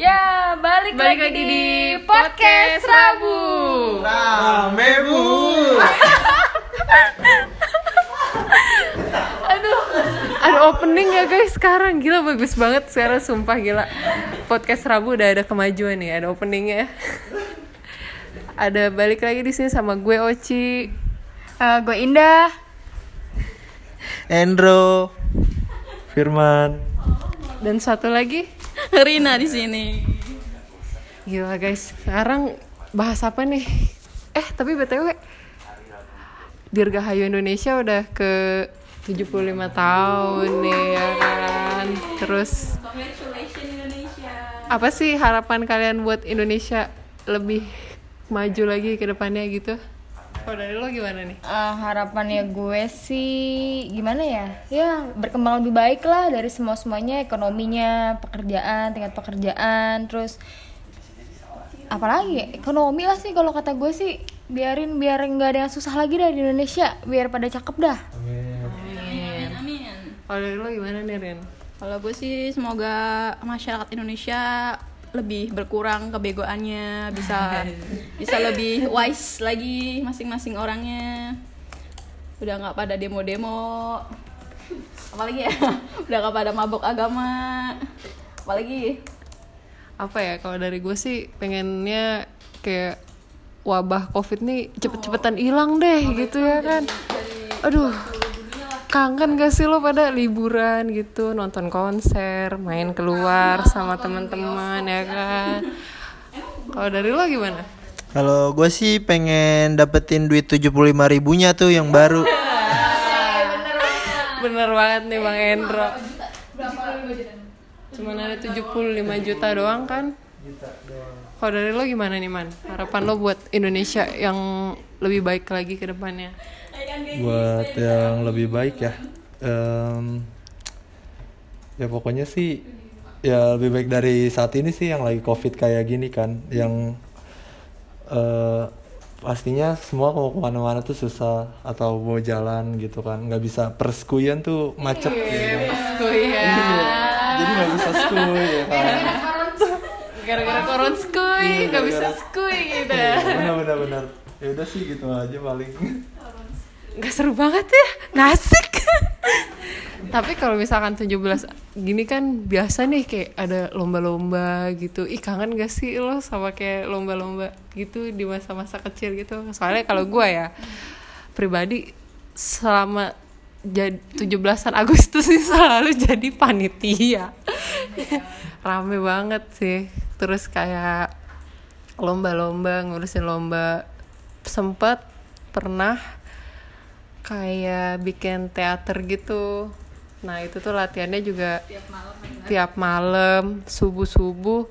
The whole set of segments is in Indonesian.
Ya, balik, Balik lagi, di podcast Rabu. Rame bu. Aduh, ada opening ya guys sekarang gila bagus banget sekarang sumpah gila. Podcast Rabu udah ada kemajuan nih, ada openingnya. ada balik lagi di sini sama gue Oci. Eh, gue Indah. Endro. Firman. Dan satu lagi, Rina di sini. gila guys. Sekarang bahas apa nih? Eh, tapi BTW Dirgahayu Indonesia udah ke 75 tahun nih ya kan. Terus Indonesia. apa sih harapan kalian buat Indonesia lebih maju lagi ke depannya gitu? Kalau dari lo gimana nih? Eh, harapannya gue sih gimana ya? Ya berkembang lebih baik lah dari semua semuanya ekonominya, pekerjaan, tingkat pekerjaan, terus apalagi ekonomi lah sih kalau kata gue sih biarin biar nggak ada yang susah lagi dah di Indonesia biar pada cakep dah. Amin, amin. Kalau dari lo gimana nih Ren? Kalau gue sih semoga masyarakat Indonesia lebih berkurang kebegoannya, bisa bisa lebih wise lagi masing-masing orangnya. Udah nggak pada demo-demo. Apalagi ya? Udah nggak pada mabok agama. Apalagi? Apa ya kalau dari gue sih pengennya kayak wabah covid nih cepet-cepetan hilang deh gitu ya kan. Aduh. Kangen gak sih lo pada liburan gitu, nonton konser, main keluar sama teman-teman ya kan. Kalau dari lo gimana? Kalau gue sih pengen dapetin duit 75 ribunya tuh yang baru. Bener banget nih Bang Endro. Cuman ada 75 juta doang kan? Kalau dari lo gimana nih Man? Harapan lo buat Indonesia yang lebih baik lagi ke depannya? Buat yang lebih baik ya Em, ya pokoknya sih ya lebih baik dari saat ini sih yang lagi covid kayak gini kan yang eh, pastinya semua mau ke mana-mana tuh susah atau mau jalan gitu kan nggak bisa perskuyan tuh macet gitu. Iya. jadi nggak bisa skuy ya kan Gara-gara koron skuy, Iya, nggak bisa skuy gitu. Iya, benar benar benar ya udah sih gitu aja paling Gak seru banget ya, nggak asik. Tapi kalau misalkan 17 gini kan biasa nih kayak ada lomba-lomba gitu. Ih kangen gak sih lo sama kayak lomba-lomba gitu di masa-masa kecil gitu. Soalnya kalau gue ya pribadi selama jadi 17-an Agustus sih selalu jadi panitia. Rame banget sih. Terus kayak lomba-lomba ngurusin lomba sempet pernah kayak bikin teater gitu. Nah itu tuh latihannya juga tiap malam subuh subuh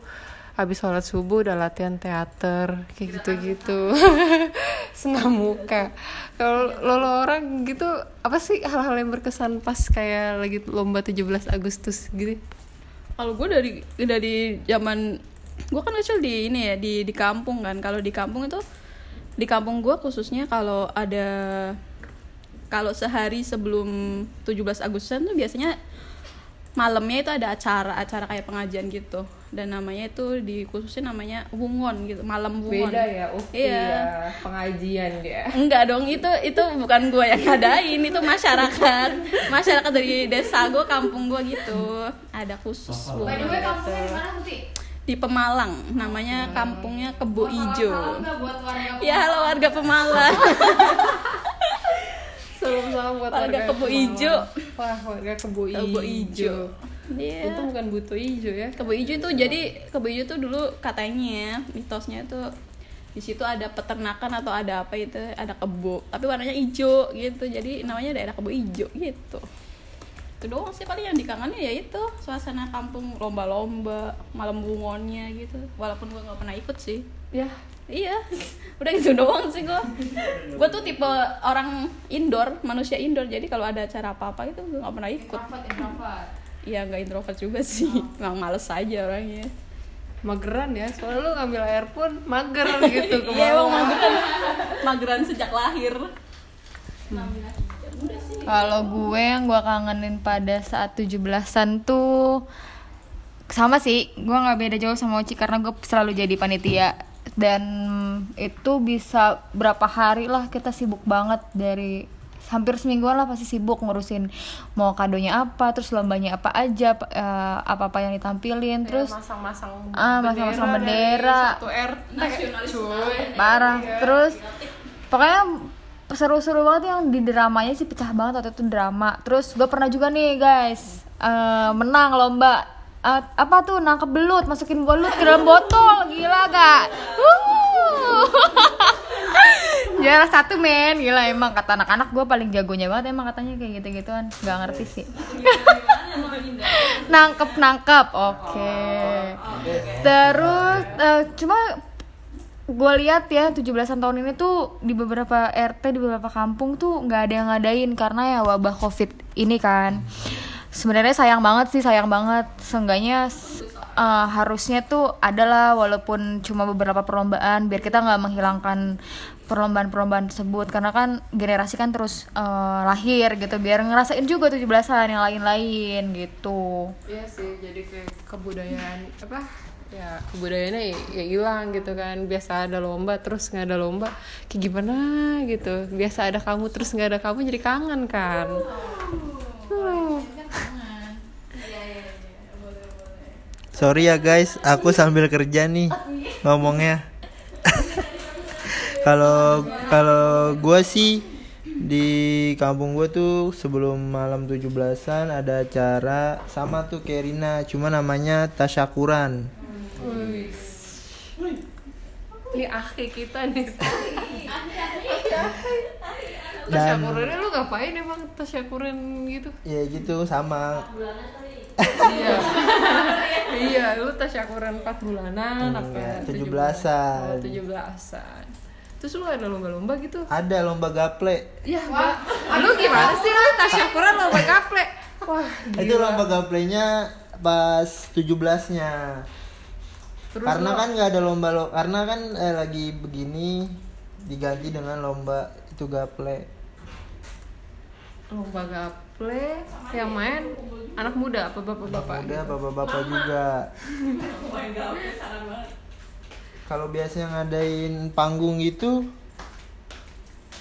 habis sholat subuh udah latihan teater kayak gitu gitu senam. Muka. Kalau lo, lo orang gitu apa sih hal-hal yang berkesan pas kayak lagi lomba 17 Agustus gitu? Kalau gue dari dari zaman gue kan kecil di ini ya di di kampung kan. Kalau di kampung itu di kampung gue khususnya kalau ada kalau sehari sebelum 17 Agustusan tuh biasanya malamnya itu ada acara acara kayak pengajian gitu dan namanya itu di khususnya namanya wungon gitu malam wungon beda ya uh Iya. pengajian dia Enggak dong, itu itu bukan gue yang ngadain, itu masyarakat. Masyarakat dari desa gue, kampung gue gitu. Ada khusus By the way, kampungnya di mana sih? di Pemalang, namanya kampungnya Kebo Ijo. buat warga Ya, halo warga Pemalang. salam salam buat Warga Kebo Ijo. wah warga kebo ijo, Kebo Ijo. Itu bukan butuh ijo ya. Kebo Ijo itu jadi Kebo Ijo tuh dulu katanya mitosnya tuh di situ ada peternakan atau ada apa itu ada kebo tapi warnanya hijau gitu. Jadi namanya daerah kebo hijau gitu. Itu doang sih paling yang dikangenin ya itu. Suasana kampung lomba-lomba malam bungonnya gitu. Walaupun gua nggak pernah ikut sih. Ya iya. Udah gitu doang sih gua. Gua tuh tipe orang indoor manusia indoor. Jadi kalau ada acara apa apa itu gua nggak pernah ikut. Introvert introvert. Iya nggak introvert juga sih. Emang males aja orangnya. Mageran ya soalnya lu ngambil air pun mager gitu ke Iya emang mageran. Mageran sejak lahir. Kalau gue yang gue kangenin pada saat 17-an tuh sama sih. Gue nggak beda jauh sama Oci karena gue selalu jadi panitia dan itu bisa berapa hari lah kita sibuk banget dari hampir semingguan lah pasti sibuk ngurusin mau kadonya apa terus lombanya apa aja apa apa yang ditampilin terus masang-masang ah masang-masang bendera satu RT cuy. Parah. Terus pokoknya seru-seru banget yang di dramanya sih pecah banget waktu itu drama. Terus gue pernah juga nih guys eh, menang lomba Eh, apa tuh nangkep belut masukin belut ke dalam botol. Gila gak Wuh. juara satu men. Gila emang kata anak-anak gue paling jagonya banget emang katanya kayak gitu gituan nggak ngerti sih. Nangkep nangkep oke. Terus eh, cuma gue lihat ya 17-an tahun ini tuh di beberapa RT di beberapa kampung tuh nggak ada yang ngadain karena ya wabah covid ini kan sebenarnya sayang banget sih sayang banget. Seenggaknya eh, harusnya tuh adalah walaupun cuma beberapa perlombaan biar kita nggak menghilangkan perlombaan-perlombaan tersebut. Karena kan generasi kan terus eh, lahir gitu biar ngerasain juga 17-an yang lain-lain gitu. Iya sih, jadi kayak kebudayaan apa ya kebudayaannya ya- ya hilang gitu kan. Biasa ada lomba terus nggak ada lomba kayak gimana gitu. Biasa ada kamu terus nggak ada kamu jadi kangen kan. Hmm. Sorry ya guys, aku sambil kerja nih ngomongnya. Kalau kalau gue sih di kampung gue tuh sebelum malam 17-an ada acara sama tuh kayak Rina, cuma namanya tasyakuran. ini akhi kita nih. Dan tasyakurannya lu ngapain emang tasyakuran gitu? Ya gitu sama iya. Iya lu tasyakuran 4 bulanan apa? Enggak, 17-an. tujuh belasan. Terus lu ada lomba-lomba gitu? Ada lomba gaple. ya gua lu gimana sih lu tasyakuran lomba gaple? Wah Itu lomba gaplenya pas 17-nya. Terus karena lo- kan nggak ada lomba lo karena kan eh, lagi begini diganti dengan lomba itu gaple. Lomba gaple yang main anak muda apa bapak-bapak udah bapak-bapak juga. Kalau biasanya ngadain panggung itu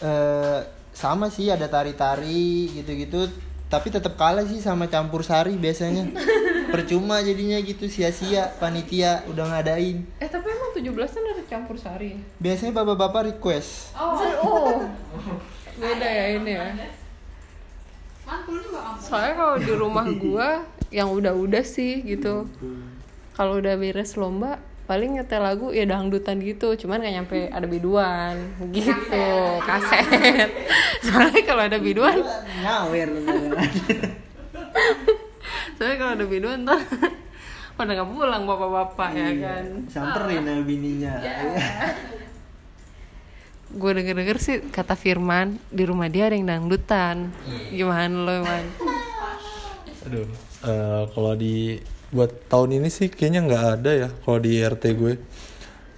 eh sama sih ada tari-tari gitu-gitu. Tapi tetap kalah sih sama campur sari biasanya. Percuma jadinya gitu sia-sia panitia udah ngadain. Eh tapi emang 17-an ada campur sari ya? biasanya bapak-bapak request. Oh oh. Beda ya ini ya soalnya kalau di rumah gua yang udah-udah sih gitu. Kalau udah beres lomba paling nyetel lagu ya dangdutan gitu. Cuman gak nyampe ada biduan. Gitu kaset. soalnya kalau ada biduan nyawer soalnya kalau ada biduan ntar pada nggak pulang bapak-bapak ya kan? samperin ya bininya. Gue denger-denger sih kata Firman di rumah dia ada yang dangdutan. Gimana lo man Aduh, eh, kalau di buat tahun ini sih kayaknya nggak ada ya kalau di RT gue.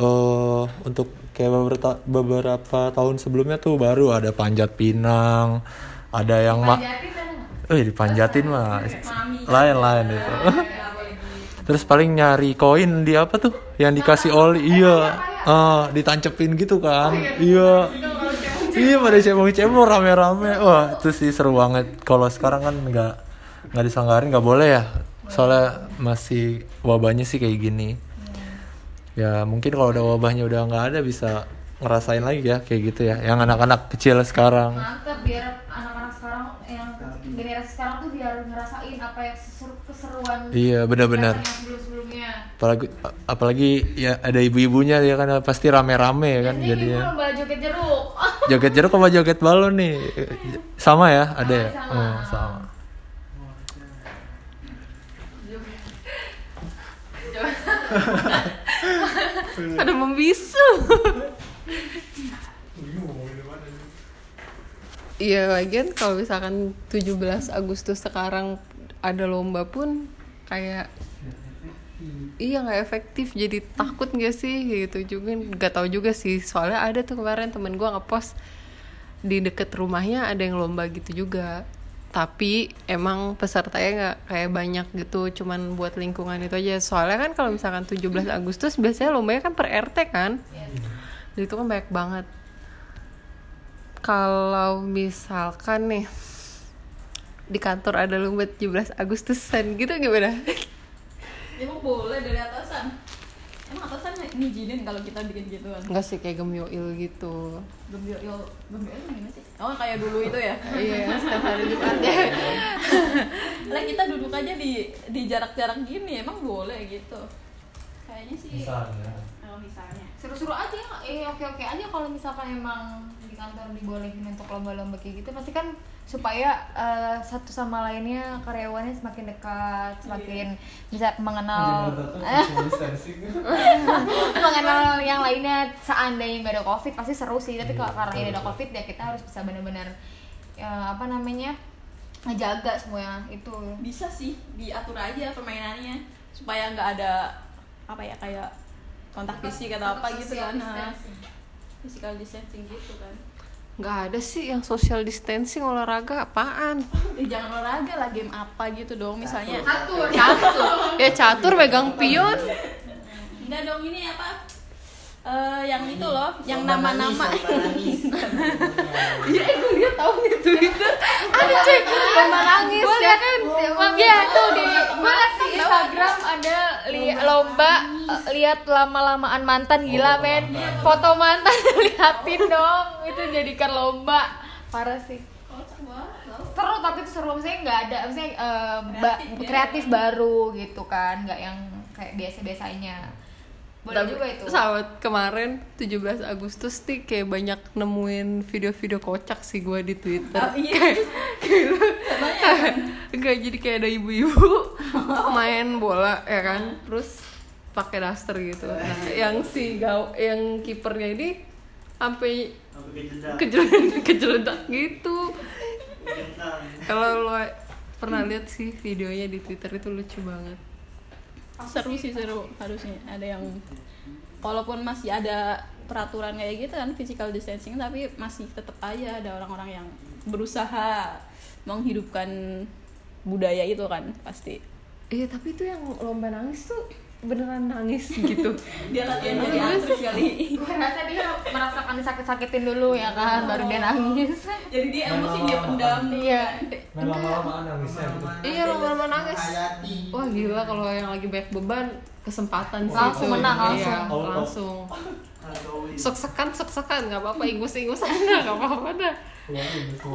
eh untuk kayak beberapa beberapa tahun sebelumnya tuh baru ada panjat pinang, ada yang mak, eh dipanjatin mah lain lain itu. Terus paling nyari koin di apa tuh? Yang dikasih oli, iya, eh ditancepin gitu kan, iya. Iya pada cebong-cebong rame-rame. Wah itu sih seru banget. Kalau sekarang kan nggak nggak disanggarin nggak boleh ya. Soalnya masih wabahnya sih kayak gini. Ya mungkin kalau udah wabahnya udah nggak ada bisa ngerasain lagi ya kayak gitu ya. Yang anak-anak kecil sekarang. mantap biar anak-anak sekarang yang generasi sekarang tuh biar ngerasain apa yang seseru keseruan Iya benar-benar. Apalagi apalagi ya ada ibu-ibunya ya kan pasti rame-rame ya kan jadinya. lomba joget jeruk Joget jeruk sama joget balon nih sama ya ada ya. sama. Oh, sama. ada membisu. Iya lagian kalau misalkan 17 Agustus sekarang ada lomba pun kayak iya nggak efektif. Jadi takut nggak sih? Gitu juga. Nggak tahu juga sih. Soalnya ada tuh kemarin temen gua ngepost di deket rumahnya ada yang lomba gitu juga tapi emang pesertanya nggak kayak banyak gitu cuman buat lingkungan itu aja. Soalnya kan kalau misalkan 17 Agustus biasanya lombanya kan per RT kan? Dan itu kan banyak banget. Kalau misalkan nih di kantor ada lomba 17 Agustusan gitu gimana? emang boleh dari atasan? Emang atasan ngizinin kalau kita bikin gituan. Enggak sih kayak gemyoil gitu. Yo gembira gimana sih? Oh kayak dulu itu ya? Iya setiap hari Jumat ya. Lah kita duduk aja di di jarak-jarak gini emang boleh gitu kayaknya sih Misalnya. oh, misalnya. Seru-seru aja eh oke oke aja kalau misalkan emang di kantor dibolehin untuk lomba-lomba kayak gitu. Pasti kan supaya eh, satu sama lainnya karyawannya semakin dekat semakin bisa mengenal mengenal yang lainnya. Seandainya nggak ada covid pasti seru sih. Tapi kalau karena ini ada covid ya kita harus bisa benar-benar ya, apa namanya ngejaga semua itu. Bisa sih diatur aja permainannya. Supaya nggak ada apa ya kayak kontak fisik atau apa gitu kan nah, physical distancing gitu kan. Nggak ada sih yang social distancing olahraga apaan? Eh, jangan olahraga lah game apa gitu dong misalnya. Catur. Catur. Ya catur megang pion. Enggak dong ini apa? Eh, yang itu loh yang nama-nama. Iya gue liat tau di Twitter Ada cuy. Lomba nangis gue ya liat kan? ya tuh di liat di Instagram ada li lomba eh, lihat lama-lamaan mantan gila men. foto mantan liatin dong. Itu jadikan lomba. Parah sih. Seru tapi itu seru. Maksudnya nggak ada maksudnya ba- Kreatif ya. kreatif baru gitu kan. Nggak yang kayak biasa biasanya boleh Tapi juga itu sahabat kemarin 17 Agustus nih kayak banyak nemuin video-video kocak sih gue di Twitter. Ah, iya Enggak jadi kayak ada ibu-ibu main bola ya kan, terus pakai daster gitu. Nah, yang si gaw yang kipernya ini sampai kejeledak kejeledak gitu. Kalau lo pernah lihat sih videonya di Twitter itu lucu banget. Seru sih? seru harusnya ada yang walaupun masih ada peraturan kayak gitu kan physical distancing tapi masih tetap aja ada orang-orang yang berusaha menghidupkan budaya itu kan pasti. Iya tapi itu yang lomba nangis tuh beneran nangis gitu. dia latihan jadi aktris kali. Gue rasa dia merasakan disakit-sakitin dulu ya kan baru dia nangis. Jadi dia emosi dia pendam. iya. Main lama-lamaan nangisnya gitu. Iya lomba-lomba nangis. Wah gila kalau yang lagi banyak beban kesempatan sih Langsung menang, Iya, langsung. Langsung. Sek-sekan sek-sekan nggak apa-apa ingus-ingus aja. Nggak apa-apa dah.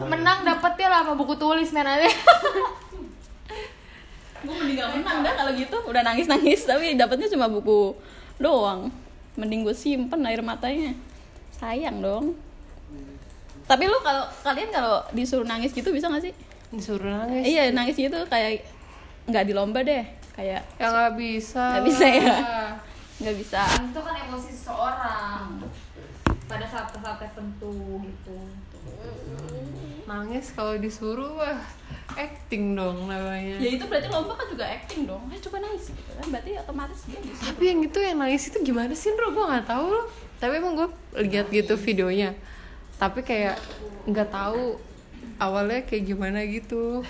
menang dapetnya lah sama buku tulis men aja gue mending gak menang dah kalau gitu. Udah nangis nangis tapi dapatnya cuma buku doang. Mending gue simpen air matanya. Sayang dong. Tapi lu kalau kalian kalau disuruh nangis gitu bisa gak sih? Disuruh nangis. iya nangis gitu kayak nggak di lomba deh. Kayak Ya nggak bisa. Nggak bisa ya? lah. nggak bisa. Itu kan emosi seseorang. Pada saat-saat tertentu gitu Nangis kalau disuruh wah acting dong namanya. ya itu berarti lomba kan juga acting dong ayo coba nangis gitu kan berarti otomatis dia disuruh Tapi yang itu yang nangis itu gimana sih, Bro? Gue nggak tahu loh. Tapi emang gue lihat gitu videonya. Tapi kayak nggak tahu awalnya kayak gimana gitu.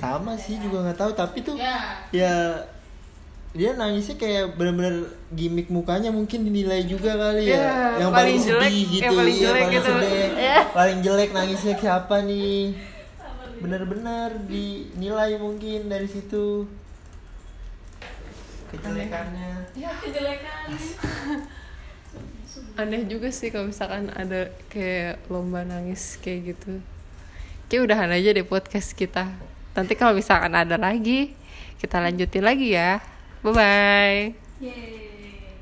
sama sih juga nggak tahu tapi tuh ya ya dia nangisnya kayak bener-bener gimmick mukanya mungkin dinilai juga kali ya Ya, yang paling paling, jelek, sedih gitu yang paling iya, jelek paling gitu. sedih. Ya. paling jelek nangisnya siapa nih bener-bener dinilai mungkin dari situ kejelekannya kejelekan Aneh juga sih kalau misalkan ada kayak lomba nangis kayak gitu. Kayak udahan aja deh podcast kita. Nanti kalau misalkan ada lagi, kita lanjutin lagi ya. 拜拜。